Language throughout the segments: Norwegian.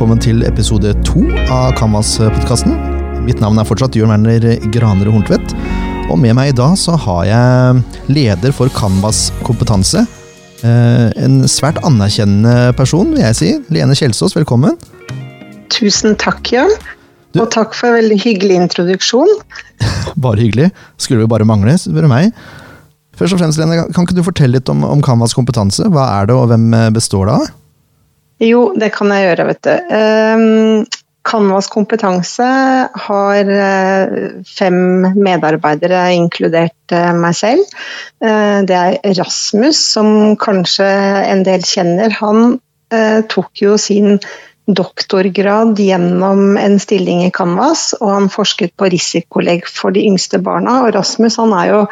velkommen til episode to av Canvas-podkasten. Mitt navn er fortsatt Jørn Werner Granere Horntvedt. Og med meg i dag så har jeg leder for Canvas kompetanse. Eh, en svært anerkjennende person, vil jeg si. Lene Kjelsås, velkommen. Tusen takk, Jørn. Og takk for en veldig hyggelig introduksjon. bare hyggelig. Skulle vi bare mangle, spør du meg. Først og fremst, Lene, Kan ikke du fortelle litt om, om Canvas kompetanse? Hva er det, og hvem består det av? Jo, det kan jeg gjøre, vet du. Um, Canvas kompetanse har eh, fem medarbeidere, inkludert eh, meg selv. Eh, det er Rasmus, som kanskje en del kjenner. Han tok jo sin doktorgrad gjennom en stilling i Canvas, og han forsket på risikolegg for de yngste barna. Og Rasmus han er jo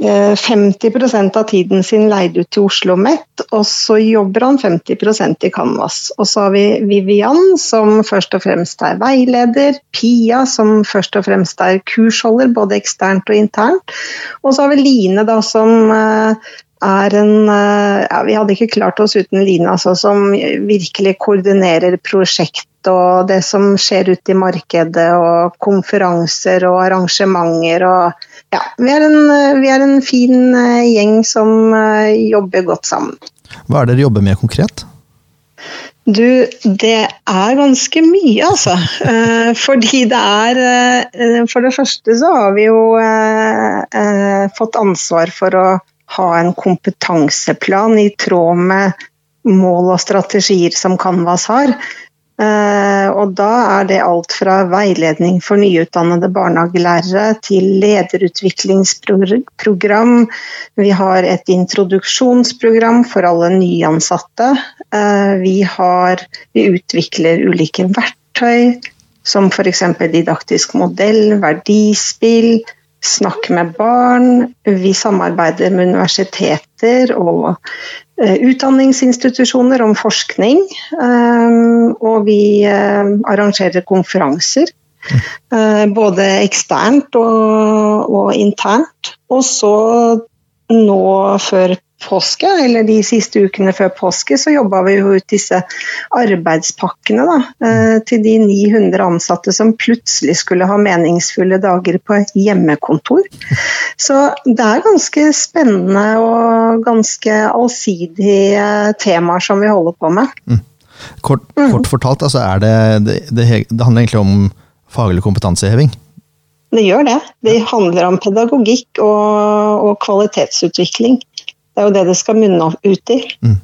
50 eh, av tiden sin leid ut til Oslo OsloMet, og så jobber han 50% i Canvas. Og så har vi Vivian, som først og fremst er veileder. Pia, som først og fremst er kursholder, både eksternt og internt. Og så har vi Line, da, som eh, er en eh, ja, Vi hadde ikke klart oss uten Line, altså, som virkelig koordinerer prosjekt og det som skjer ute i markedet, og konferanser og arrangementer og ja, vi er, en, vi er en fin eh, gjeng som eh, jobber godt sammen. Hva er det dere jobber med konkret? Du, det er ganske mye, altså. Eh, fordi det er For det første så har vi jo fått ansvar for å ha en kompetanseplan i tråd med mål og strategier som Canvas har. Eh, og da er det alt fra veiledning for nyutdannede barnehagelærere til lederutviklingsprogram. Vi har et introduksjonsprogram for alle nyansatte. Eh, vi, har, vi utvikler ulike verktøy, som f.eks. didaktisk modell, verdispill, Snakk med barn. Vi samarbeider med universiteter og Eh, utdanningsinstitusjoner om forskning. Eh, og vi eh, arrangerer konferanser. Både eksternt og, og internt. Og så nå før påske, eller de siste ukene før påske, så jobba vi jo ut disse arbeidspakkene da, eh, til de 900 ansatte som plutselig skulle ha meningsfulle dager på hjemmekontor. Så det er ganske spennende og ganske allsidige temaer som vi holder på med. Mm. Kort, mm. kort, fortalt, altså det, det, det, det handler egentlig om faglig kompetanseheving? Det gjør det. Det handler om pedagogikk og, og kvalitetsutvikling. Det er jo det det skal munne ut i. Mm.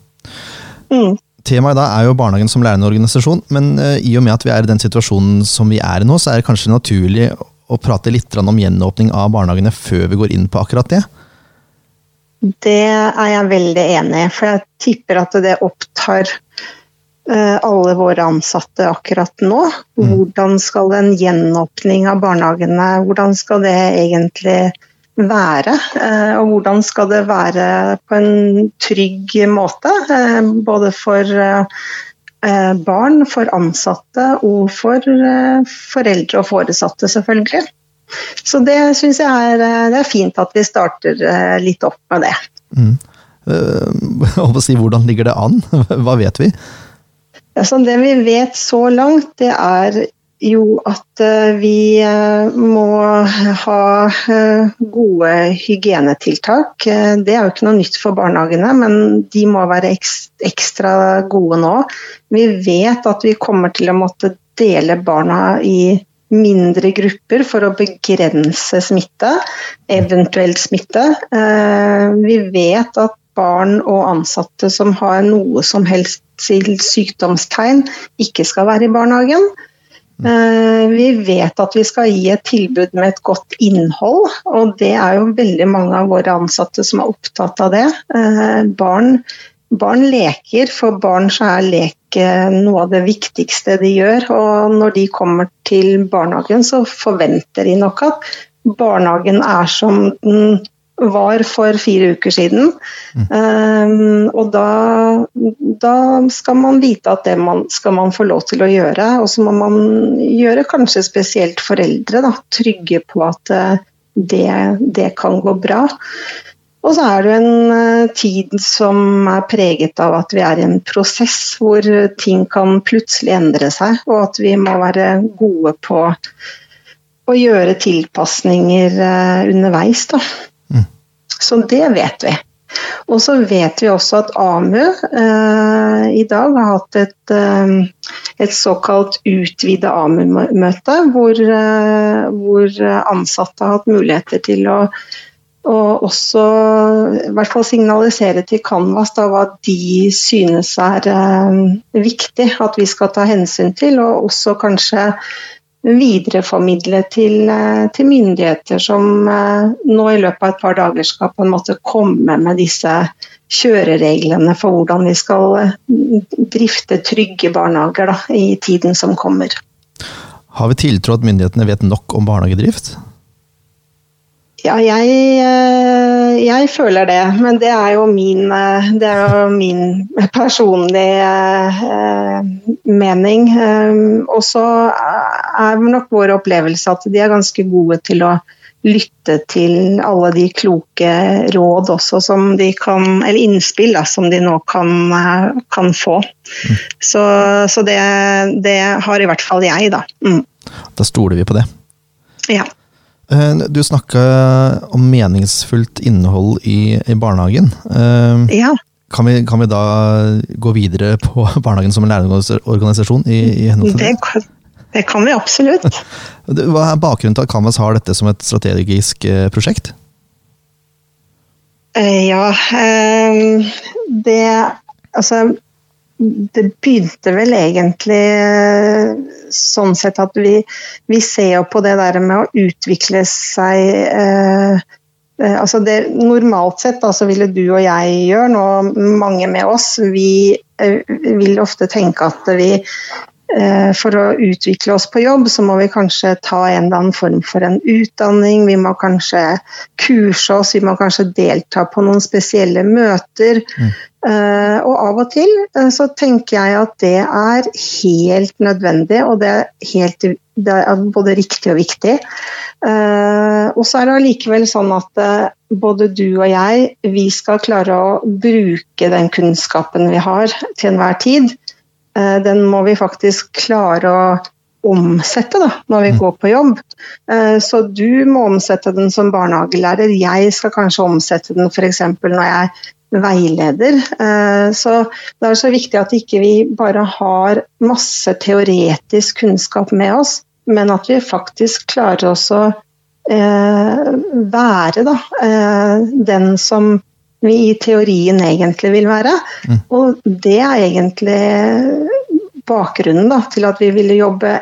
Mm. Temaet da er jo barnehagen som lærende organisasjon, men uh, i og med at vi er i den situasjonen som vi er i nå, så er det kanskje naturlig å prate litt om gjenåpning av barnehagene før vi går inn på akkurat det? Det er jeg veldig enig i, for jeg tipper at det opptar uh, alle våre ansatte akkurat nå. Mm. Hvordan skal en gjenåpning av barnehagene, hvordan skal det egentlig være? Eh, og hvordan skal det være på en trygg måte? Eh, både for eh, barn, for ansatte og for foreldre og foresatte, selvfølgelig. Så det syns jeg er, det er fint at vi starter litt opp med det. Mm. Si, hvordan ligger det an? Hva vet vi? Altså, det vi vet så langt, det er jo at eh, vi eh, må ha eh, gode hygienetiltak. Det er jo ikke noe nytt for barnehagene, men de må være ekstra gode nå. Vi vet at vi kommer til å måtte dele barna i mindre grupper for å begrense smitte, eventuell smitte. Vi vet at barn og ansatte som har noe som helst til sykdomstegn, ikke skal være i barnehagen. Eh, vi vet at vi skal gi et tilbud med et godt innhold, og det er jo veldig mange av våre ansatte som er opptatt av det. Eh, barn, barn leker, for barn så er lek eh, noe av det viktigste de gjør. Og når de kommer til barnehagen, så forventer de nok at barnehagen er som den var for fire uker siden. Mm. Um, og da, da, skal man vite at det man, skal man få lov til å gjøre. Og så må man gjøre kanskje spesielt foreldre da, trygge på at eh, det, det kan gå bra. Og så er det jo en eh, tid som er preget av at vi er i en prosess hvor ting kan plutselig endre seg, og at vi må være gode på å gjøre tilpasninger eh, underveis. Da. Så det vet vi. Og så vet vi også at AMU eh, i dag har hatt et, eh, et såkalt utvida AMU-møte, hvor, eh, hvor, ansatte har hatt muligheter til å og også i hvert fall signalisere til Canvas da, hva de synes er eh, viktig at vi skal ta hensyn til, og også kanskje videreformidle til, eh, til, myndigheter som eh, nå i løpet av et par dager skal på en måte komme med disse kjørereglene for hvordan vi skal eh, drifte trygge barnehager da, i tiden som kommer. Har vi tiltro at myndighetene vet nok om barnehagedrift? Ja, jeg, jeg, føler det. Men det er jo min, eh, er jo min personlige eh, mening. Og så er nok vår opplevelse at de er ganske gode til å lytte til alle de kloke råd også som de kan, eller innspill da, som de nå kan, kan få. Mm. Så, så det, det, har i hvert fall jeg, da. Mm. Da stoler vi på det. Ja. Eh, du snakka om meningsfullt innhold i, i barnehagen. Eh, ja. Kan vi, kan vi, da gå videre på barnehagen som en lærerorganisasjon? I, i det, kan, det kan vi absolutt. Hva er bakgrunnen til at Canvas har dette som et strategisk eh, prosjekt? Ja, det Altså det begynte vel egentlig eh, sånn sett at vi, vi ser jo på det der med å utvikle seg eh, eh, altså det, Normalt sett da, så ville du og jeg gjøre, noe mange med oss, vi eh, vil ofte tenke at vi for å utvikle oss på jobb, så må vi kanskje ta en eller annen form for en utdanning. Vi må kanskje kurse oss, vi må kanskje delta på noen spesielle møter. Mm. Uh, og av og til uh, så tenker jeg at det er helt nødvendig, og det er, helt, det er både riktig og viktig. Og så er det allikevel sånn at både du og jeg, vi skal klare å bruke den kunnskapen vi har til enhver tid. Eh, den må vi faktisk klare å omsette da, når vi mm. går på jobb. Eh, så du må omsette den som barnehagelærer. Jeg skal kanskje omsette den f.eks. når jeg er veileder. Eh, så det er så viktig at ikke vi bare har masse teoretisk kunnskap med oss, men at vi faktisk klarer oss å være da, den som vi i teorien egentlig vil være. Mm. Og det er egentlig bakgrunnen da, til at vi ville jobbe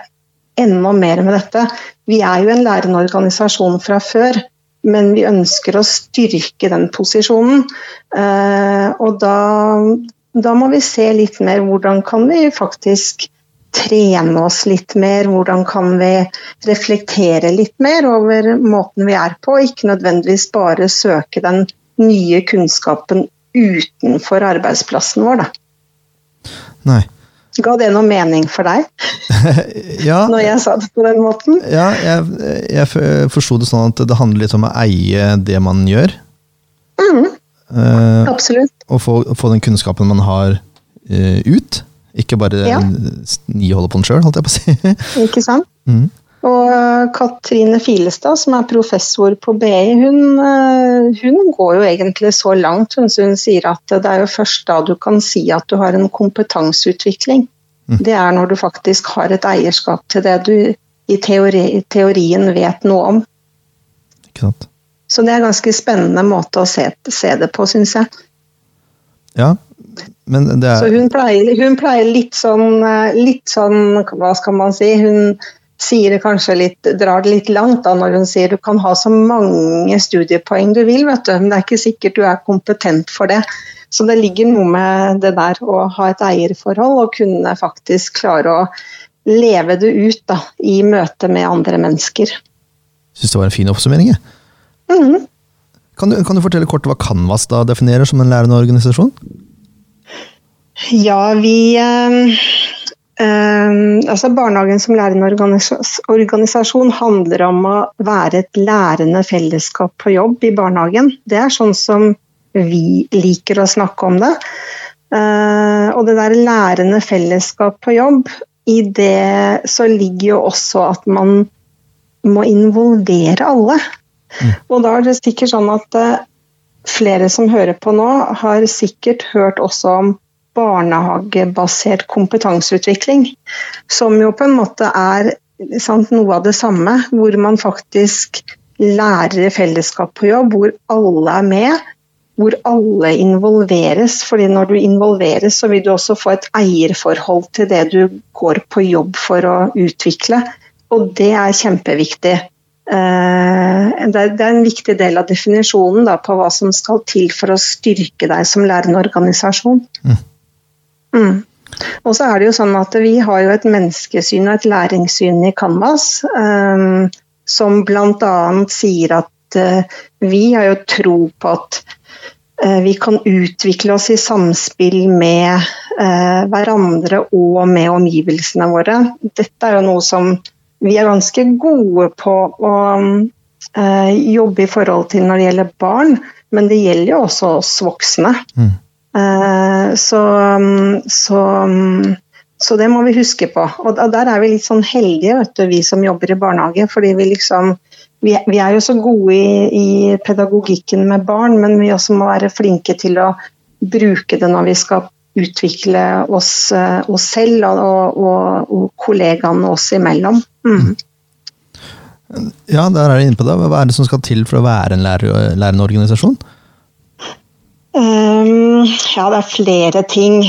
enda mer med dette. Vi er jo en lærende organisasjon fra før, men vi ønsker å styrke den posisjonen. Eh, og da, da, må vi se litt mer hvordan kan vi faktisk trene oss litt mer, hvordan kan vi reflektere litt mer over måten vi er på, ikke nødvendigvis bare søke den nye kunnskapen utenfor arbeidsplassen vår. Da. Nei. Ga det noe mening for deg? ja, Når jeg sa det på den måten? Ja, jeg, jeg forsto det sånn at det handler litt om å eie det man gjør. Mm. Uh, Absolutt. Og få, få, den kunnskapen man har uh, ut. Ikke bare ja. niholde på den sjøl, holdt jeg på å si. Ikke sant? Mm. Og eh, Katrine Filestad, som er professor på BI, hun, eh, hun, går jo egentlig så langt. Hun, hun sier at det er jo først da du kan si at du har en kompetanseutvikling. Mm. Det er når du faktisk har et eierskap til det du i teori, teorien vet noe om. Ikke sant. Så det er en ganske spennende måte å se, se det på, syns jeg. Ja, men det er Så hun pleier, hun pleier litt sånn, eh, litt sånn Hva skal man si? Hun sier det kanskje litt, drar det litt langt da, når hun sier du kan ha så mange studiepoeng du vil, vet du, men det er ikke sikkert du er kompetent for det. Så det ligger noe med det der å ha et eierforhold og kunne faktisk klare å leve det ut da, i møte med andre mennesker. Syns det var en fin oppsummering. Mm. Kan, du, kan, du, fortelle kort hva Canvas da definerer som en lærende organisasjon? Ja, vi, eh, Uh, altså Barnehagen som lærende organisasjon handler om å være et lærende fellesskap på jobb i barnehagen. Det er sånn som vi liker å snakke om det. Uh, og det der lærende fellesskap på jobb, i det så ligger jo også at man må involvere alle. Mm. Og da er det sikkert sånn at uh, flere som hører på nå, har sikkert hørt også om barnehagebasert kompetanseutvikling. Som jo på en måte er sant, noe av det samme, hvor man faktisk lærer fellesskap på jobb, hvor alle er med. Hvor alle involveres, fordi når du involveres, så vil du også få et eierforhold til det du går på jobb for å utvikle. Og det er kjempeviktig. Eh, det er en viktig del av definisjonen da, på hva som skal til for å styrke deg som lærende organisasjon. Mm. Mm. Og så er det jo sånn at Vi har jo et menneskesyn og et læringssyn i Canvas um, som bl.a. sier at uh, vi har jo tro på at uh, vi kan utvikle oss i samspill med uh, hverandre og med omgivelsene våre. Dette er jo noe som vi er ganske gode på å jobbe i forhold til når det gjelder barn, men det gjelder jo også oss voksne. Mm. Eh, så, så, så, det må vi huske på. Og der er vi litt sånn heldige, vet du, vi som jobber i barnehage. fordi vi liksom vi, er jo så gode i, pedagogikken med barn, men vi også må være flinke til å bruke det når vi skal utvikle oss, eh, oss selv og, og, og, kollegaene oss imellom. Mm. Ja, der er du inne på det. Hva er det som skal til for å være en lærende organisasjon? Um, ja, det er flere ting.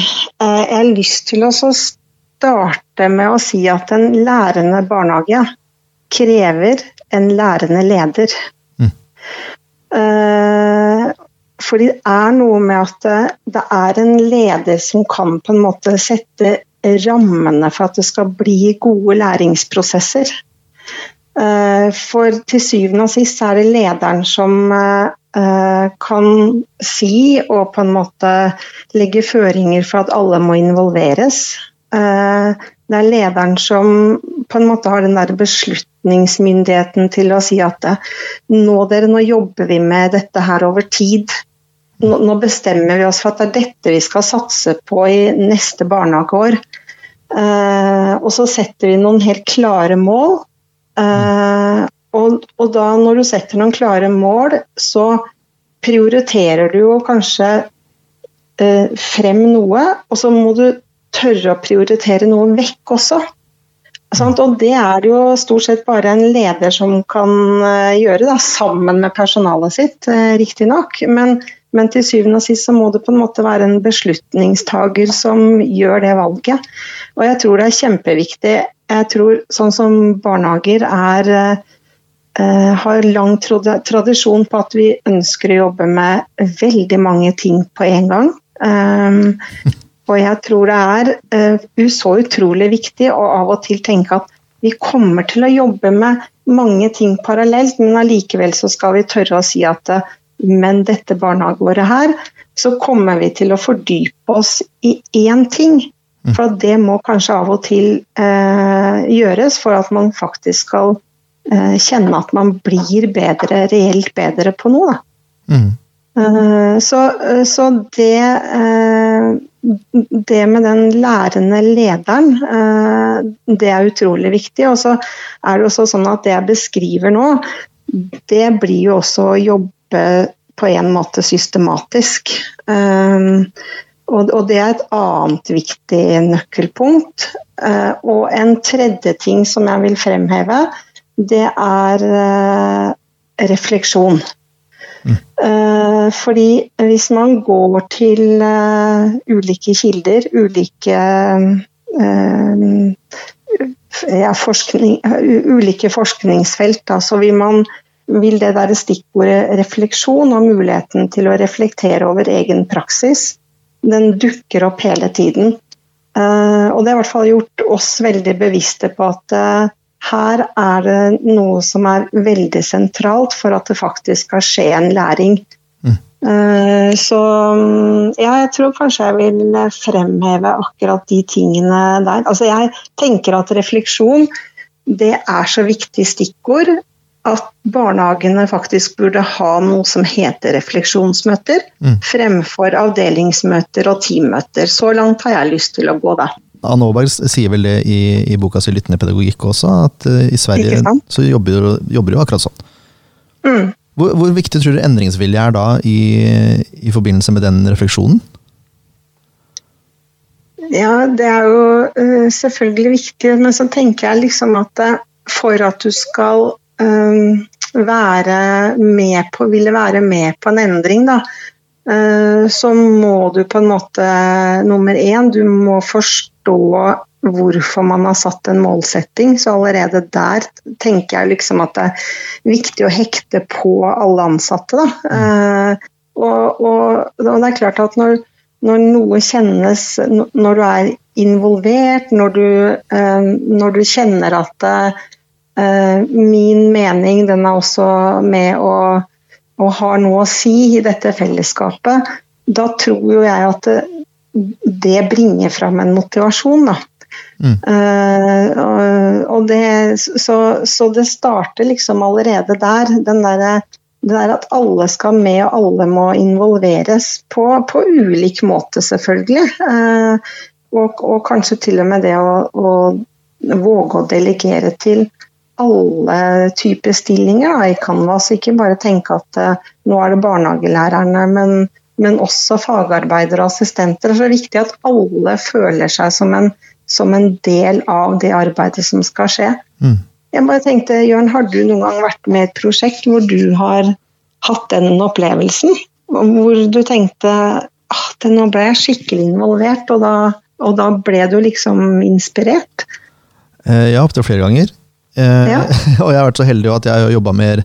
Uh, jeg har lyst til å starte med å si at en lærende barnehage krever en lærende leder. Mm. Uh, for det er noe med at det, det, er en leder som kan på en måte sette rammene for at det skal bli gode læringsprosesser. Uh, for til syvende og sist er det lederen som kan si og på en måte legge føringer for at alle må involveres. Eh, det er lederen som på en måte har den der beslutningsmyndigheten til å si at nå dere, nå jobber vi med dette her over tid. Nå, bestemmer vi oss for at det er dette vi skal satse på i neste barnehageår. Eh, og så setter vi noen helt klare mål. Og, og, da når du setter noen klare mål, så prioriterer du jo kanskje eh, frem noe, og så må du tørre å prioritere noe vekk også. Sant? Og det er jo stort sett bare en leder som kan uh, gjøre, da, sammen med personalet sitt, eh, riktignok. Men, men til syvende og sist så må det på en måte være en beslutningstager som gjør det valget. Og jeg tror det er kjempeviktig. Jeg tror sånn som barnehager er Uh, har lang tradisjon på at vi ønsker å jobbe med veldig mange ting på en gang. Um, og jeg tror det er uh, så utrolig viktig å av og til tenke at vi kommer til å jobbe med mange ting parallelt, men allikevel så skal vi tørre å si at uh, men dette barnehageåret her, så kommer vi til å fordype oss i én ting. Mm. For det må kanskje av og til gjøres for at man faktisk skal Eh, kjenne at man blir bedre, reelt bedre på noe. Mm. Eh, så, eh, så det, det med den lærende lederen, det er utrolig viktig. Og så er det også sånn at det jeg beskriver nå, det blir jo også å jobbe på en måte systematisk. Og det er et annet viktig nøkkelpunkt. Og en tredje ting som jeg vil fremheve, det er uh, refleksjon. Mm. Uh, fordi hvis man går til uh, ulike kilder, ulike ja, forskning, ulike forskningsfelt, da, så vil, man, vil det der stikkordet refleksjon og muligheten til å reflektere over egen praksis, den dukker opp hele tiden. og det har i hvert fall gjort oss veldig bevisste på at her er det noe som er veldig sentralt for at det faktisk skal skje en læring. Mm. Eh, så mm, ja, jeg tror kanskje jeg vil fremheve akkurat de tingene der. Altså jeg tenker at refleksjon det er så viktig stikkord at barnehagene faktisk burde ha noe som heter refleksjonsmøter, mm. fremfor avdelingsmøter og teammøter. Så langt har jeg lyst til å gå, da. Anne Aaberg sier vel det i, i boka si 'Lyttende pedagogikk' også, at uh, i Sverige så jobber, jobber jo akkurat sånn. Mm. Hvor, hvor, viktig tror du endringsvilje er da i, i, forbindelse med den refleksjonen? Ja, det er jo uh, selvfølgelig viktig, men så tenker jeg liksom at det, for at du skal um, være med på, ville være med på en endring, da, så må du på en måte nummer én, du må forstå hvorfor man har satt en målsetting. Så allerede der tenker jeg liksom at det er viktig å hekte på alle ansatte. Da. Eh, og, og, og, det er klart at når, når, noe kjennes Når du er involvert, når du, eh, når du kjenner at eh, min mening den er også med å og har noe å si i dette fellesskapet, da tror jo jeg at det, det bringer fram en motivasjon. Da. Mm. Uh, og det, så, så, det starter liksom allerede der. Den der, det der at alle skal med og alle må involveres på, på ulik måte, selvfølgelig. Uh, og, og, kanskje til og med det å, å våge å delegere til alle typer stillinger da, i Canvas. Ikke bare tenke at uh, nå er det barnehagelærerne, men, men også fagarbeidere og assistenter. Det er så viktig at alle føler seg som en som en del av det arbeidet som skal skje. Mm. Jeg bare tenkte, Jørn, Har du noen gang vært med i et prosjekt hvor du har hatt den opplevelsen? Hvor du tenkte at nå ble jeg skikkelig involvert, og da, og da ble du liksom inspirert? Eh, ja, opptil flere ganger. Eh, ja. og jeg har vært så heldig at jeg har jobba med,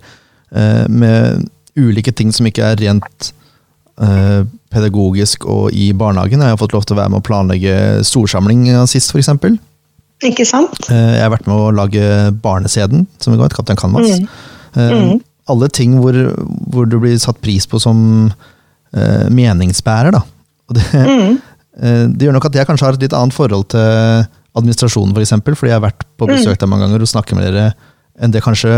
eh, med ulike ting som ikke er rent pedagogisk og i barnehagen. Jeg har fått lov til å være med å planlegge storsamling sist, f.eks. Ikke sant? Eh, jeg har vært med å lage Barneseden, som vi går, Kaptein Canvas. Mm. Eh, mm. Alle ting hvor, hvor, du blir satt pris på som uh, meningsbærer. Da. Og det, mm. det gjør nok at jeg kanskje har et litt annet forhold til administrasjonen, f.eks., for eksempel, fordi jeg har vært på besøk mm. der mange ganger og snakket med dere enn det kanskje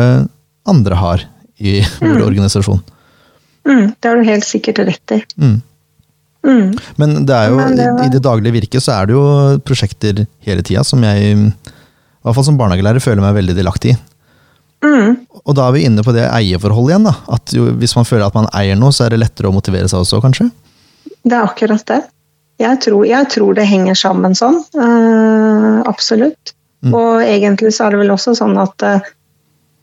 andre har i vår mm. organisasjon. Mm, det har du helt sikkert rett i. Mm. Mm. Men det er jo, det var... i det daglige virket så er det jo prosjekter hele tida som jeg, i hvert fall som barnehagelærer, føler meg veldig delaktig i. Mm. Og da er vi inne på det eierforholdet igjen. da, at jo, Hvis man føler at man eier noe, så er det lettere å motivere seg også, kanskje? Det er akkurat det. Jeg tror, jeg tror det henger sammen sånn. Uh, absolutt. Mm. Og egentlig så er det vel også sånn at uh,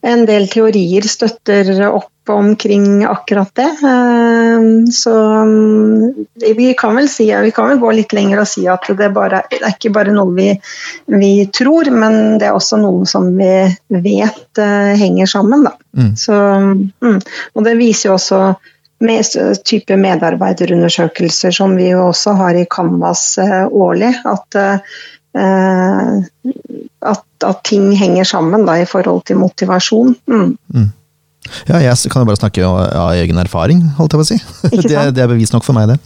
en del teorier støtter opp omkring akkurat det. Uh, så um, vi kan vel si, vi kan vel gå litt lenger og si at det, bare, det er ikke bare noe vi, vi, tror, men det er også noe som vi vet henger sammen. Mm. Så, um, Og det viser jo også med type medarbeiderundersøkelser som vi jo også har i Canvas eh, årlig, at Uh, at, at, ting henger sammen da, i forhold til motivasjon. Mm. Mm. Ja, jeg kan jo bare snakke av egen erfaring, holdt jeg på å si. Det, det, er bevis nok for meg, det.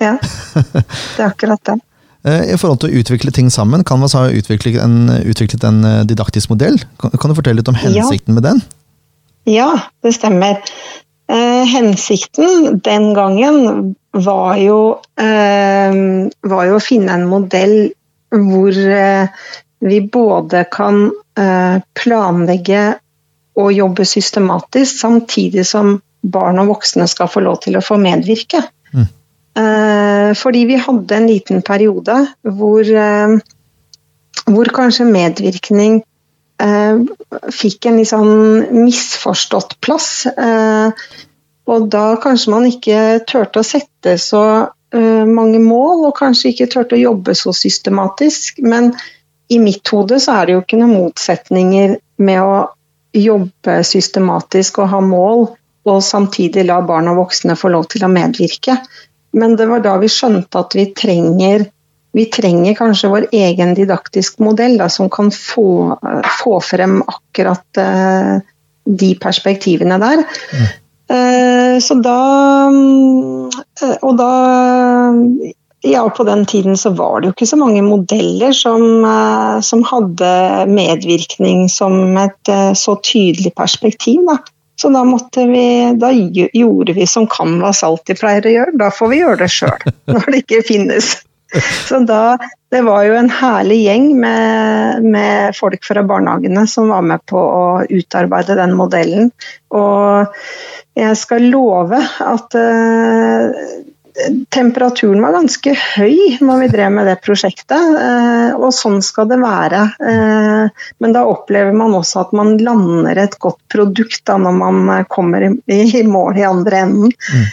Ja, det er akkurat det. Eh, I forhold til å utvikle ting sammen, Canvas har utviklet en, utviklet en eh, didaktisk modell. Kan, kan, du fortelle litt om hensikten ja. med den? Ja, det stemmer. Eh, hensikten den gangen var jo, eh, var jo, å finne en modell hvor eh, vi både kan eh, planlegge og jobbe systematisk, samtidig som barn og voksne skal få lov til å få medvirke. Mm. Eh, fordi vi hadde en liten periode hvor, hvor kanskje medvirkning fikk en litt sånn misforstått plass. Eh, og da kanskje man ikke turte å sette så eh, mange mål, og kanskje ikke turte å jobbe så systematisk. Men i mitt hode så er det jo ikke noen motsetninger med å jobbe systematisk og ha mål, og samtidig la barn og voksne få lov til å medvirke. Men det var da vi skjønte at vi trenger, vi trenger kanskje vår egen didaktisk modell da, som kan få, få frem akkurat uh, de perspektivene der. Mm. Så da Og da ja, på den tiden så var det jo ikke så mange modeller som, som hadde medvirkning som et så tydelig perspektiv. Da. Så da, vi, da gjorde vi som Canvas alltid pleier å gjøre, da får vi gjøre det sjøl. Når det ikke finnes. Så da, Det var jo en herlig gjeng med, med, folk fra barnehagene som var med på å utarbeide den modellen. Og jeg skal love at uh, temperaturen var ganske høy når vi drev med det prosjektet, uh, og sånn skal det være. Uh, men da opplever man også at man lander et godt produkt da, når man kommer i, i mål i andre enden. Mm.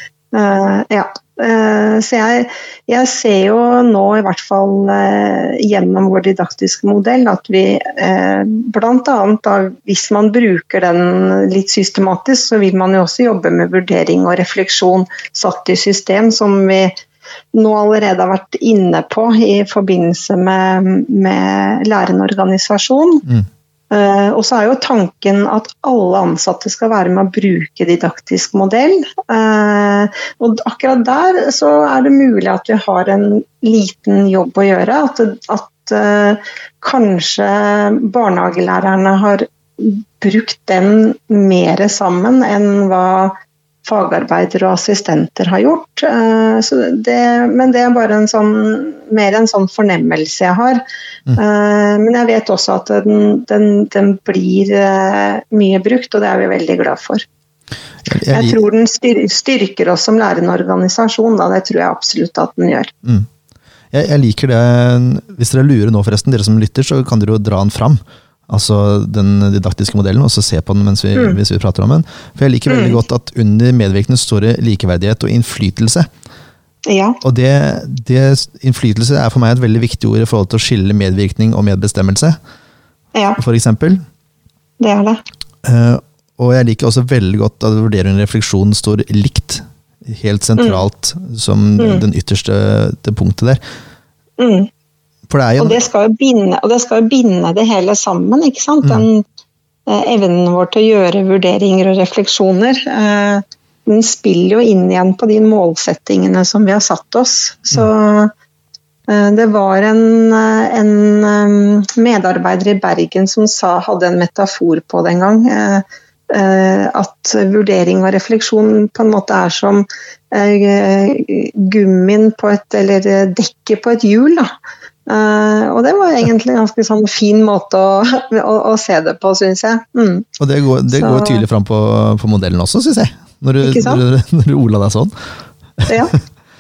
ja. Eh, så jeg, jeg, ser jo nå, i hvert fall eh, gjennom vår didaktiske modell, at vi eh, bl.a. hvis man bruker den litt systematisk, så vil man jo også jobbe med vurdering og refleksjon satt i system, som vi nå allerede har vært inne på i forbindelse med, med lærende organisasjon. Mm. Uh, og så er jo tanken at alle ansatte skal være med å bruke didaktisk modell. Uh, og akkurat der så er det mulig at vi har en liten jobb å gjøre. At, at uh, kanskje barnehagelærerne har brukt den mer sammen enn hva fagarbeidere og assistenter har gjort. Eh, det, men det er bare en sånn, mer en sånn fornemmelse jeg har. Mm. Eh, men jeg vet også at den, den, den, blir eh, mye brukt, og det er vi veldig glad for. Jeg tror den styrker oss som lærende organisasjon, da. det tror jeg absolutt at den gjør. Mm. Jeg, jeg, liker det, Hvis dere lurer nå, forresten, dere som lytter, så kan dere jo dra den fram altså den didaktiske modellen, og så se på den mens vi, mm. vi prater om den. For jeg liker veldig mm. godt at under medvirkende står det likeverdighet og innflytelse. Ja. Og det, det, Innflytelse er for meg et veldig viktig ord i forhold til å skille medvirkning og medbestemmelse, ja. for eksempel. Det er det. Uh, og jeg liker også veldig godt at vurdering og refleksjon står likt, helt sentralt, mm. som mm. den ytterste det punktet der. Mm. Og, det skal jo binde, og det skal jo binde det hele sammen. ikke sant? Mm. Den eh, evnen vår til å gjøre vurderinger og refleksjoner. Eh, den spiller jo inn igjen på de målsettingene som vi har satt oss. Så eh, det var en, eh, en, medarbeider i Bergen som sa, hadde en metafor på det en gang. At vurdering og refleksjon på en måte er som gummien på et, eller dekket på et hjul. da Uh, og det var egentlig en ganske sånn fin måte å, å, å se det på, syns jeg. Mm. Og det går, det går tydelig fram på, på, modellen også, syns jeg. Når du, når, du, når du ola deg sånn. Ja.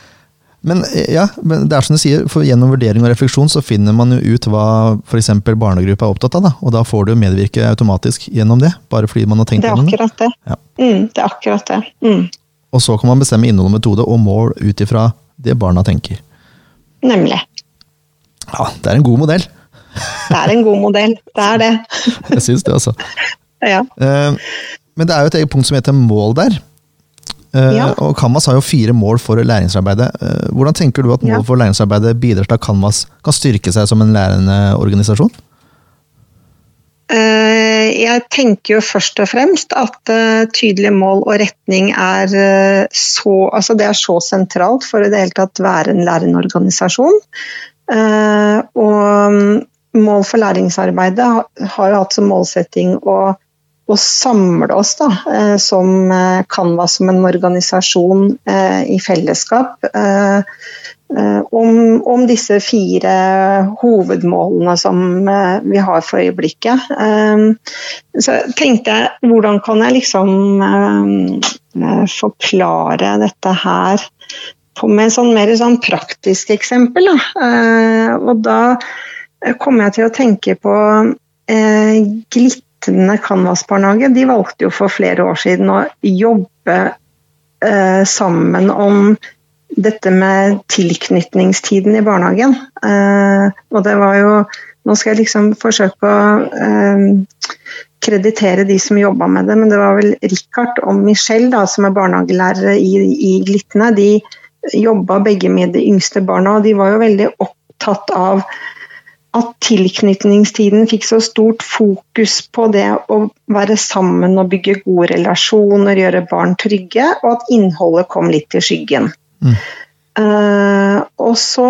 men, ja, men det er som du sier, for gjennom vurdering og refleksjon så finner man jo ut hva f.eks. barnegruppa er opptatt av. Da, og da får du medvirke automatisk gjennom det. bare fordi man har tenkt gjennom det. Det er akkurat det. Ja. Mm, det er akkurat det. Mm. Og så kan man bestemme innhold og metode og mål ut ifra det barna tenker. Nemlig. Ja, det er en god modell. Det er en god modell, det er det. Jeg syns det, altså. Ja. Eh, men det er jo et eget punkt som heter mål der. Eh, ja. Og Canvas har jo fire mål for læringsarbeidet. Eh, hvordan tenker du at mål for læringsarbeidet bidrar til at Canvas kan styrke seg som en lærende organisasjon? Jeg tenker jo først og fremst at tydelige mål og retning er så, altså det er så sentralt for i det hele tatt være en lærende organisasjon. Eh, og mm, mål for læringsarbeidet har jo hatt som målsetting å, å samle oss da, eh, som eh, som en organisasjon i fellesskap. Om, om, disse fire hovedmålene som vi har for øyeblikket. Så tenkte jeg, hvordan kan jeg liksom forklare dette her med et sånn mer sånn praktisk eksempel. Da. Eh, og da kommer jeg til å tenke på eh, Glitrende Canvas-barnehage. De valgte jo for flere år siden å jobbe eh, sammen om dette med tilknytningstiden i barnehagen. Eh, og det var jo Nå skal jeg liksom forsøke å eh, kreditere de som jobba med det, men det var vel Richard og Michelle, da, som er barnehagelærere i, i Glittene. De, jobba begge med de yngste barna, og de var jo veldig opptatt av at tilknytningstiden fikk så stort fokus på det å være sammen og bygge gode relasjoner, gjøre barn trygge, og at innholdet kom litt i skyggen. Mm. Uh, og så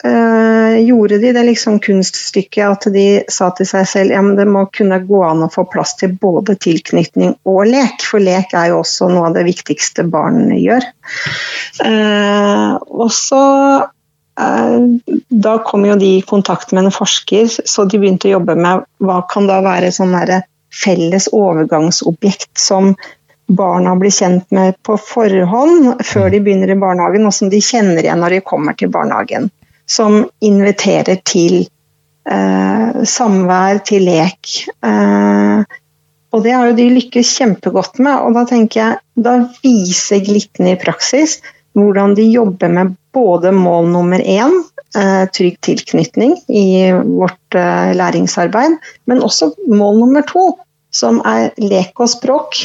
gjorde de det liksom kunststykket at de sa til seg selv ja, det må kunne gå an å få plass til både tilknytning og lek, for lek er jo også noe av det viktigste barn gjør. Uh, og så Eh, da kom jo de i kontakt med en forsker, så de begynte å jobbe med hva kan da være sånn felles overgangsobjekt som barna blir kjent med på forhånd før de begynner i barnehagen, og som de kjenner igjen når de kommer til barnehagen. Som inviterer til eh, samvær, til lek. Eh, og det har jo de lykkes kjempegodt med, og da tenker jeg, da viser Glitne i praksis hvordan de jobber med både mål nummer én, eh, trygg tilknytning i vårt eh, læringsarbeid, men også mål nummer to, som er lek og språk.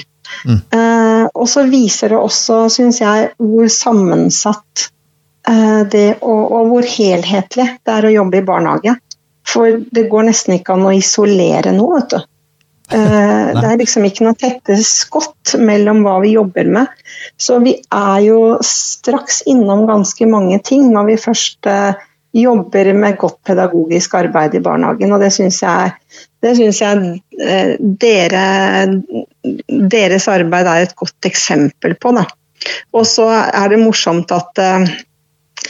Mm. Eh, og så viser det også, syns jeg, hvor sammensatt det og, og hvor helhetlig det er å jobbe i barnehage. For det går nesten ikke an å isolere noe, vet du. Eh, det er liksom ikke noe tette skott mellom hva vi jobber med. Så vi er jo straks innom ganske mange ting når vi først eh, jobber med godt pedagogisk arbeid i barnehagen. Og det syns jeg, det synes jeg eh, dere, deres arbeid er et godt eksempel på. Da. Og så er det morsomt at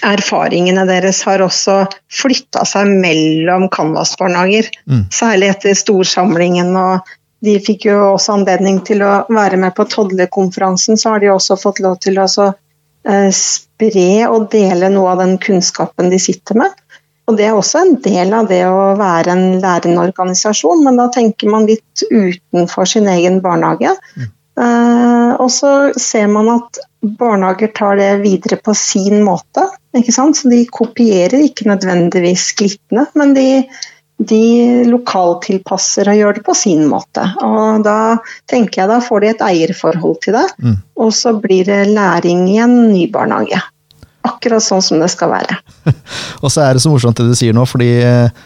erfaringene deres har også flytta seg mellom Canvas-barnehager. Mm. Særlig etter storsamlingen. og De fikk jo også anledning til å være med på Todle-konferansen. Så har de også fått lov til å eh, spre og dele noe av den kunnskapen de sitter med. Og Det er også en del av det å være en lærende organisasjon, men da tenker man litt utenfor sin egen barnehage. Mm. Uh, og så ser man at barnehager tar det videre på sin måte. Så de kopierer ikke nødvendigvis glittene, men de, de lokaltilpasser og gjør det på sin måte. Og da tenker jeg da får de et eierforhold til det, mm. og så blir det læring i en ny barnehage. Akkurat sånn som det skal være. og så er det så morsomt det du sier nå, fordi eh,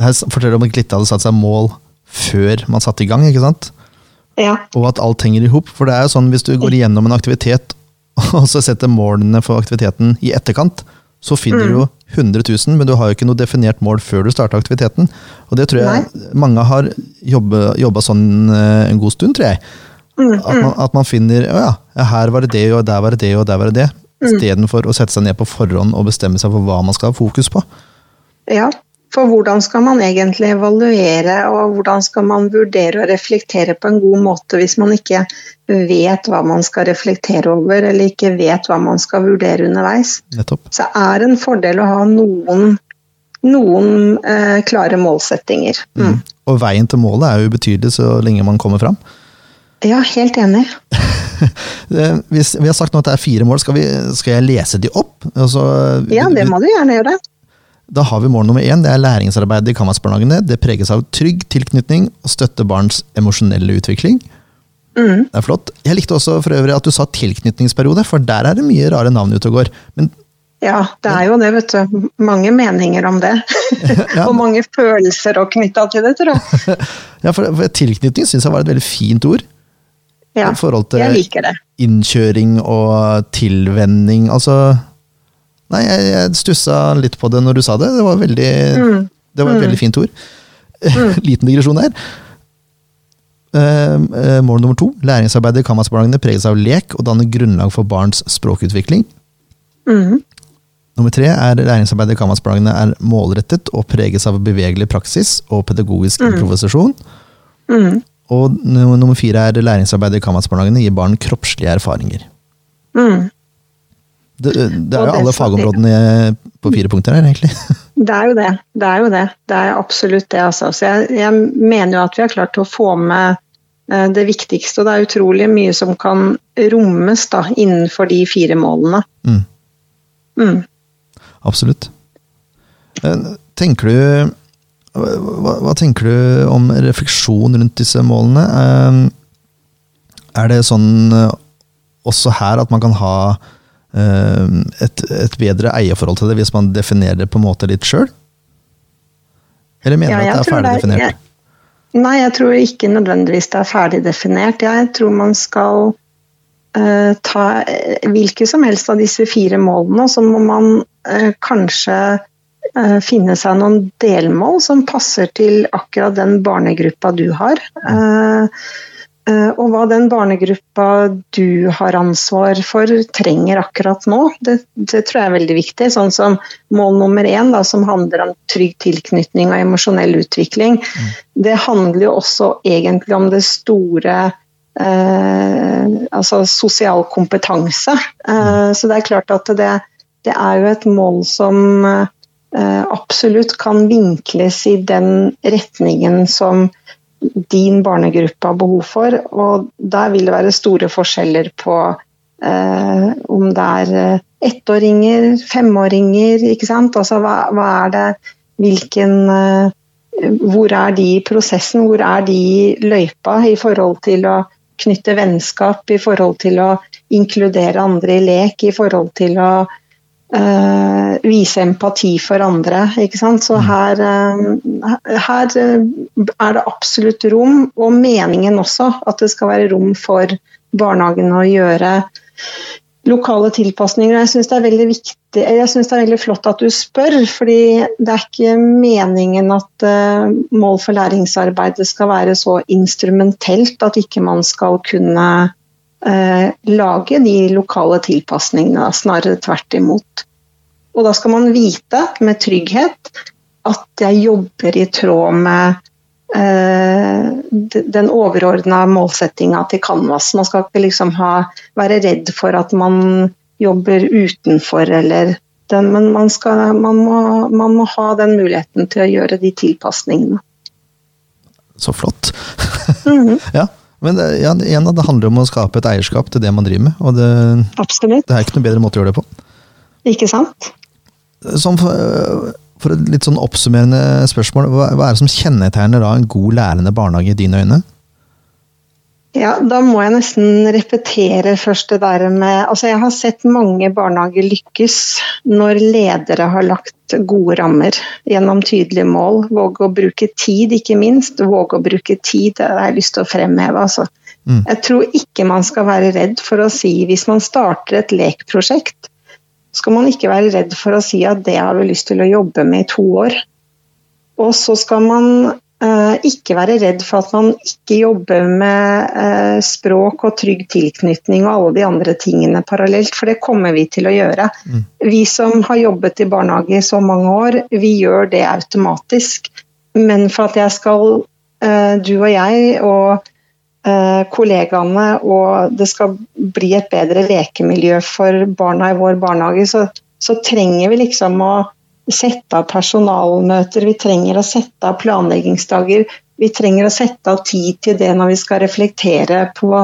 her forteller du om at Glitte hadde satt seg mål før man satte i gang, ikke sant? Ja. Og at alt henger i hop. For det er jo sånn hvis du går igjennom en aktivitet og så setter målene for aktiviteten i etterkant, så finner mm. du jo 100 000, men du har jo ikke noe definert mål før du starter aktiviteten. Og det tror jeg Nei. mange har jobba sånn eh, en god stund, tror jeg. Mm, at, man, mm. at, man, finner Å ja, her var det det, og der var det det, og der var det det. Mm. Istedenfor å sette seg ned på forhånd og bestemme seg for hva man skal ha fokus på. Ja, for hvordan skal man egentlig evaluere, og hvordan skal man vurdere og reflektere på en god måte hvis man ikke vet hva man skal reflektere over, eller ikke vet hva man skal vurdere underveis. Nettopp. Så er det en fordel å ha noen, noen eh, klare målsettinger. Mm. Mm. Og veien til målet er jo ubetydelig så lenge man kommer fram. Ja, helt enig. Hvis vi har sagt nå at det er fire mål, skal, vi, skal jeg lese de opp? Altså, ja, det må du gjerne gjøre. Da har vi mål nummer én. Det er læringsarbeidet i Kanvas-barnehagene. Det preges av trygg tilknytning og støtter barns emosjonelle utvikling. Mm. Det er flott. Jeg likte også for øvrig at du sa tilknytningsperiode, for der er det mye rare navn ute og går. Men, ja, det er jo det, vet du. Mange meninger om det. ja. og mange følelser å knytta til det, tror jeg. ja, for, for tilknytning syns jeg var et veldig fint ord. Ja, jeg liker det. innkjøring og tilvenning. Altså Nei, jeg, jeg stussa litt på det når du sa det. Det var, veldig, mm. det var et mm. veldig fint ord. Mm. Liten digresjon her. Uh, mål nummer to. Læringsarbeidet i Kamas-barnehagene preges av lek og danner grunnlag for barns språkutvikling. Mm. Nummer tre er læringsarbeidet i Kamas-barnehagene er målrettet og preges av bevegelig praksis og pedagogisk mm. improvisasjon. Mm. Og nummer fire er læringsarbeidet i Kamas-barnehagene gir barn kroppslige erfaringer. Mm. Det, det er jo alle fagområdene på fire punkter her, egentlig. Det er jo det. Det er jo det. Det er absolutt det, altså. Så jeg, jeg mener jo at vi har klart å få med eh, det viktigste. Og det er utrolig mye som kan rommes da, innenfor de fire målene. Mm. Mm. Absolutt. Eh, tenker du hva, hva, tenker du om refleksjon rundt disse målene? Eh, er det sånn også her at man kan ha et, et, bedre eierforhold til det hvis man definerer det på en måte litt sjøl? Eller mener du ja, at det er ferdig definert? Jeg, nei, jeg tror ikke nødvendigvis det er ferdig definert. Jeg tror man skal uh, ta hvilke som helst av disse fire målene, og så må man uh, kanskje uh, finne seg noen delmål som passer til akkurat den barnegruppa du har. Uh, Eh, og hva den barnegruppa du har ansvar for trenger akkurat nå, det, det tror jeg er veldig viktig. Sånn som mål nummer én, da, som handler om trygg tilknytning og emosjonell utvikling. Mm. Det handler jo også egentlig om det store eh, altså sosial kompetanse. Eh, mm. så det er klart at det, det er jo et mål som eh, absolutt kan vinkles i den retningen som din barnegruppe har behov for. Og der vil det være store forskjeller på eh, om det er eh, ettåringer, femåringer, ikke sant. Altså hva, hva er det Hvilken eh, Hvor er de i prosessen? Hvor er de i løypa i forhold til å knytte vennskap, i forhold til å inkludere andre i lek, i forhold til å Uh, vise empati for andre. Ikke sant? Så mm. her, uh, her uh, er det absolutt rom, og meningen også, at det skal være rom for barnehagene å gjøre lokale tilpasninger. Jeg syns det er veldig viktig, jeg synes det er veldig flott at du spør, fordi det er ikke meningen at mål for læringsarbeidet skal være så instrumentelt at ikke man skal kunne Eh, lage de lokale tilpasningene, snarere tvert imot. Og da skal man vite med trygghet at jeg jobber i tråd med eh, den overordna målsettinga til Canvas. Man skal ikke liksom ha, være redd for at man jobber utenfor eller den, men man, skal, man, må, man må ha den muligheten til å gjøre de tilpasningene. Så flott. Mm -hmm. ja, men det, ja, igjen, det handler om å skape et eierskap til det man driver med. Og det, Absolutt. det er ikke noe bedre måte å gjøre det på. Ikke sant? Som for, for et litt sånn oppsummerende spørsmål, hva, hva er det som kjennetegner da en god lærende barnehage i dine øyne? Ja, Da må jeg nesten repetere først det der med Altså, jeg har sett mange barnehager lykkes når ledere har lagt gode rammer gjennom tydelige mål. Våge å bruke tid, ikke minst. Våge å bruke tid, det har jeg lyst til å fremheve. altså. Mm. Jeg tror ikke man skal være redd for å si, hvis man starter et lekprosjekt, skal man ikke være redd for å si at det har vi lyst til å jobbe med i to år. Og så skal man ikke være redd for at man ikke jobber med eh, språk og trygg tilknytning og alle de andre tingene parallelt, for det kommer vi til å gjøre. Mm. Vi som har jobbet i barnehage i så mange år, vi gjør det automatisk. Men for at jeg skal, eh, du og jeg og kollegaene, og det skal bli et bedre lekemiljø for barna i vår barnehage, så, så trenger vi liksom å sette av personalmøter, vi trenger å sette av planleggingsdager. Vi trenger å sette av tid til det når vi skal reflektere på,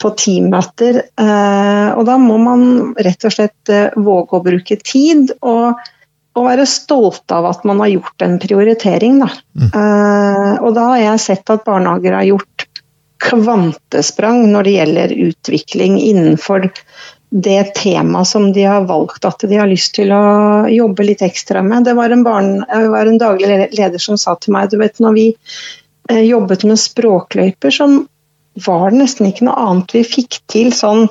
på teammøter. Eh, og da må man rett og slett eh, våge å bruke tid. og, og være stolt av at man har gjort en prioritering. Da. Mm. Eh, og da har jeg sett at barnehager har gjort kvantesprang når det gjelder utvikling innenfor det temaet som de har valgt at de har lyst til å jobbe litt ekstra med. Det var en, barn, var en daglig leder som sa til meg du vet, når vi eh, jobbet med språkløyper, så var det nesten ikke noe annet vi fikk til sånn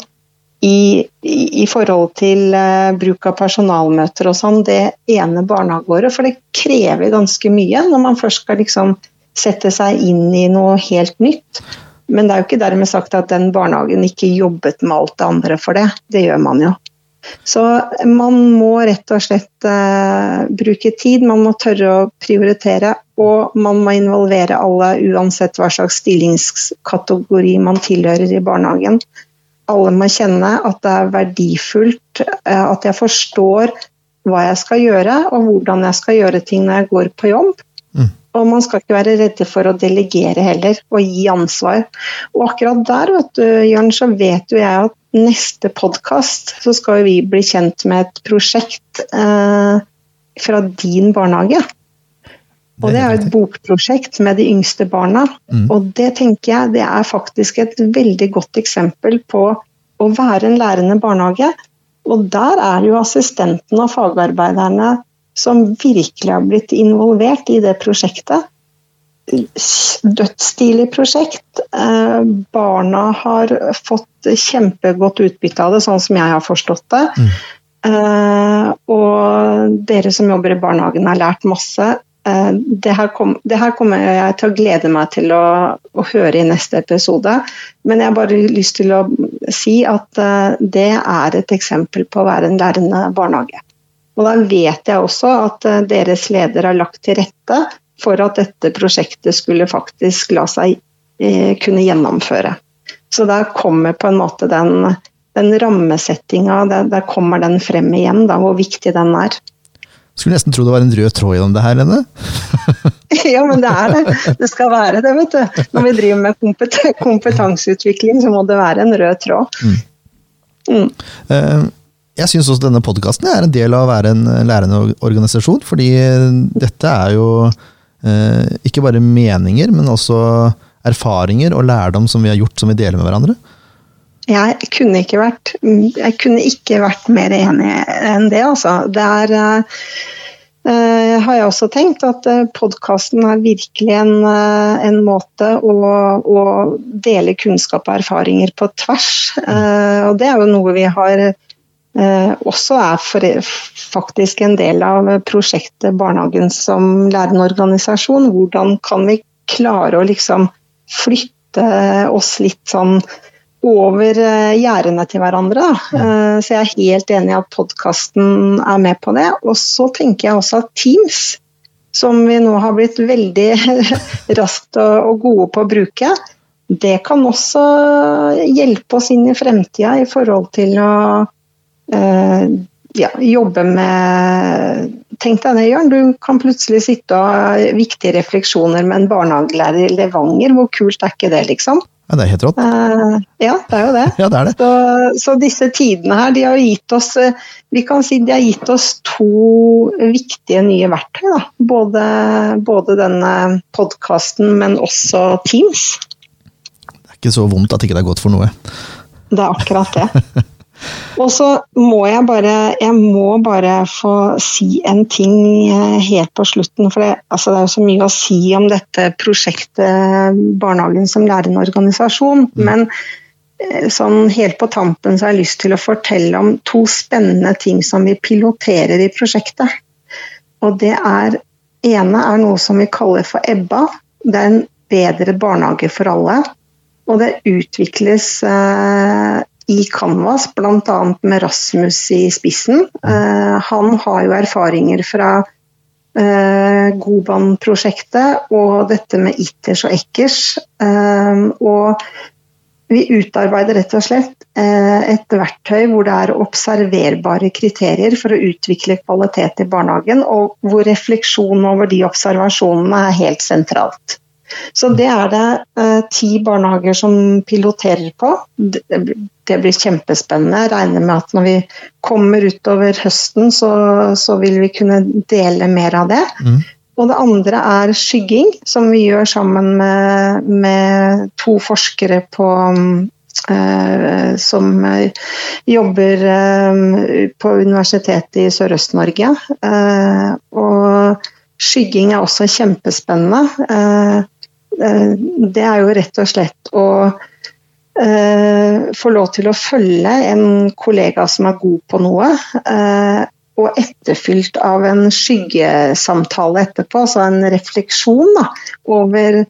i, i, i forhold til uh, bruk av personalmøter og sånn, det ene barnehageåret. For det krever ganske mye når man først skal liksom sette seg inn i noe helt nytt. Men det er jo ikke dermed sagt at den barnehagen ikke jobbet med alt det andre for det. Det gjør man jo. Så man må rett og slett uh, bruke tid, man må tørre å prioritere. Og man må involvere alle, uansett hva slags stillingskategori man tilhører i barnehagen. Alle må kjenne at det er verdifullt, uh, at jeg forstår hva jeg skal gjøre, og hvordan jeg skal gjøre ting når jeg går på jobb. Mm. Og man skal ikke være redde for å delegere heller, og gi ansvar. Og akkurat der, vet du, Jørn, så vet jo jeg at neste podkast så skal vi bli kjent med et prosjekt eh, fra din barnehage. Og det er jo et bokprosjekt med de yngste barna. Mm. Og det tenker jeg det er faktisk et veldig godt eksempel på å være en lærende barnehage. Og der er jo assistentene og fagarbeiderne som virkelig har blitt involvert i det prosjektet. Dødsstilig prosjekt. Eh, barna har fått kjempegodt utbytte av det, sånn som jeg har forstått det. Mm. Uh, og dere som jobber i barnehagen har lært masse. Uh, det, her kom, det, her kommer jeg til å glede meg til å, å, høre i neste episode. Men jeg har bare lyst til å si at det er et eksempel på å være en lærende barnehage. Og da vet jeg også at deres leder har lagt til rette for at dette prosjektet skulle faktisk la seg kunne gjennomføre. Så der kommer på en måte den den rammesettinga, der, der, kommer den frem igjen, da, hvor viktig den er. Skulle nesten tro det var en rød tråd gjennom det her, Lene? ja, men det er det. Det skal være det, vet du. Når vi driver med kompetanseutvikling, så må det være en rød tråd. Mm. Mm. Eh, jeg syns også denne podkasten er en del av å være en lærende organisasjon, fordi dette er jo eh, ikke bare meninger, men også erfaringer og lærdom som vi har gjort som vi deler med hverandre. Jeg kunne ikke vært, kunne ikke vært mer enig enn det, altså. Det er uh, har jeg også tenkt at uh, podkasten er virkelig en, uh, en måte å, å, dele kunnskap og erfaringer på tvers. Og det er jo noe vi har også er for, faktisk en del av prosjektet Barnehagen som lærende organisasjon. Hvordan kan vi klare å liksom flytte oss litt sånn over eh, gjerdene til hverandre. Da. så jeg er helt enig i at podkasten er med på det. Og så tenker jeg også at Teams, som vi nå har blitt veldig raskt og gode på å bruke, det kan også hjelpe oss inn i fremtida i forhold til å eh, ja, jobbe med Tenk deg det, Jørn. Du kan plutselig sitte og ha viktige refleksjoner med en barnehagelærer i Levanger. Hvor kult er ikke det, liksom? Ja, Det er helt rått. Uh, ja, det er jo det. Ja, det, er det. Så, så, disse tidene her, de har gitt oss eh, vi kan si de har gitt oss to viktige nye verktøy. Da. Både, både denne podkasten, men også Teams. Det er ikke så vondt at ikke det er godt for noe. Det er akkurat det. Og så må jeg bare jeg må bare få si en ting eh, helt på slutten. For det, altså det er jo så mye å si om dette prosjektet Barnehagen som lærende organisasjon. Mm. Men eh, sånn helt på tampen så har jeg lyst til å fortelle om to spennende ting som vi piloterer i prosjektet. Og det er ene er noe som vi kaller for EBBA. Det er en bedre barnehage for alle. Og det utvikles eh, i Canvas, bl.a. med Rasmus i spissen. Uh, han har jo erfaringer fra uh, Goban-prosjektet og dette med Itters og Ekkers. Uh, og vi utarbeider rett og slett et verktøy hvor det er observerbare kriterier for å utvikle kvalitet i barnehagen, og hvor refleksjon over de observasjonene er helt sentralt. Så det er det eh, ti barnehager som piloterer på. Det, blir kjempespennende. Jeg regner med at når vi kommer utover høsten, så, så vil vi kunne dele mer av det. Mm. Og det andre er skygging, som vi gjør sammen med, med to forskere på Uh, som jobber uh, på Universitetet i Sørøst-Norge. Uh, og skygging er også kjempespennende. Eh, det er jo rett og slett å eh, få lov til å følge en kollega som er god på noe, eh, og etterfylt av en skyggesamtale etterpå, altså en refleksjon da, over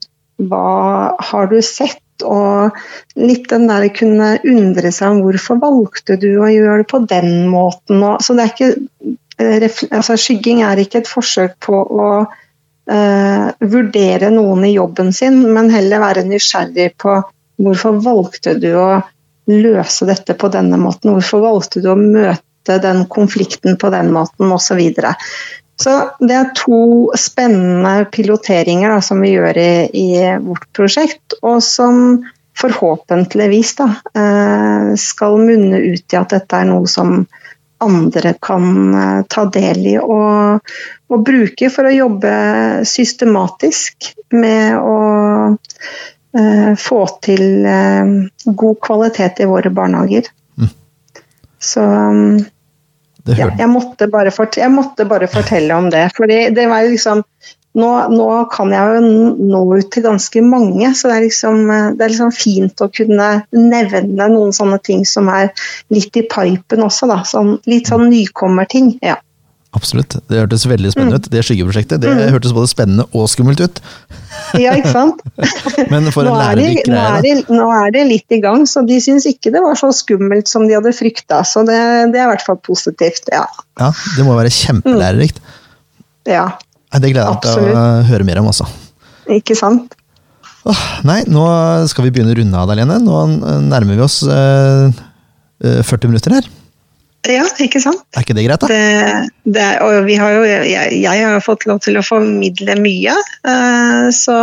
hva har du sett, og litt den der kunne undre seg om hvorfor valgte du å gjøre det på den måten. Så det er ikke, altså Skygging er ikke et forsøk på å uh, vurdere noen i jobben sin, men heller være nysgjerrig på hvorfor valgte du å løse dette på denne måten, hvorfor valgte du å møte den konflikten på den måten, osv. Så, videre. så det er to spennende piloteringer da, som vi gjør i, i, vårt prosjekt, og som forhåpentligvis da, uh, skal munne ut i at dette er noe som andre kan eh, ta del i og, og, bruke for å jobbe systematisk med å få til uh, god kvalitet i våre barnehager. Mm. Så Ja, jeg, måtte jeg måtte bare fortelle om det. For det var jo liksom nå, nå kan jeg jo nå ut til ganske mange, så det er, liksom, eh, det er liksom fint å kunne nevne noen sånne ting som er litt i pipen også, da. Sånn, litt sånn nykommerting. Ja. Absolutt. Det hørtes veldig spennende ut. Det skyggeprosjektet det Mm. hørtes både spennende og skummelt ut. ja, ikke sant? Men for en er, lærerik nå, greie. nå er det litt i gang, så de syns ikke det var så skummelt som de hadde frykta. Så det, det er i hvert fall positivt. Ja. Ja, det må være kjempelærerikt. ja. Nei, Det gleder jeg meg til å høre mer om, altså. Ikke sant? Åh, nei, nå skal vi begynne å runde av, Alene. Nå nærmer vi oss eh, eh, 40 minutter her. Ja, ikke sant? Er ikke det greit, da? Det, det, og vi har jo, jeg, jeg har fått lov til å formidle mye, eh, så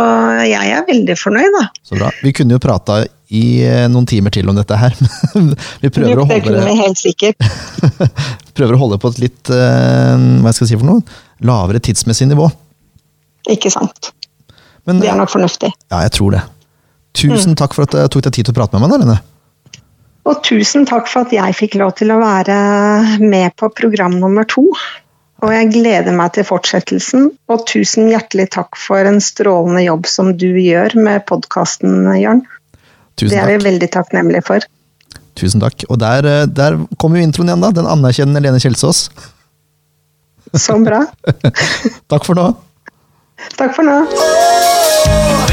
jeg er veldig fornøyd, da. Så bra. Vi kunne jo prata i eh, noen timer til om dette her. men vi prøver å, det kunne holde, vi helt sikkert. prøver å holde på et litt eh, hva skal jeg si for noe, lavere tidsmessig nivå. Ikke sant. Men Det er nok fornuftig. ja, jeg tror det. Tusen takk for at du tok deg tid til å prate med meg, Lene. Og tusen takk for at jeg fikk lov til å være med på program nummer to. Og jeg gleder meg til fortsettelsen. Og tusen hjertelig takk for en strålende jobb som du gjør med podkasten, Jørn. Det er vi veldig takknemlige for. Tusen takk. Og der, eh, der kommer jo introen igjen, da. Den anerkjennende Lene Kjelsås. Så bra. Takk for nå. Takk for nå.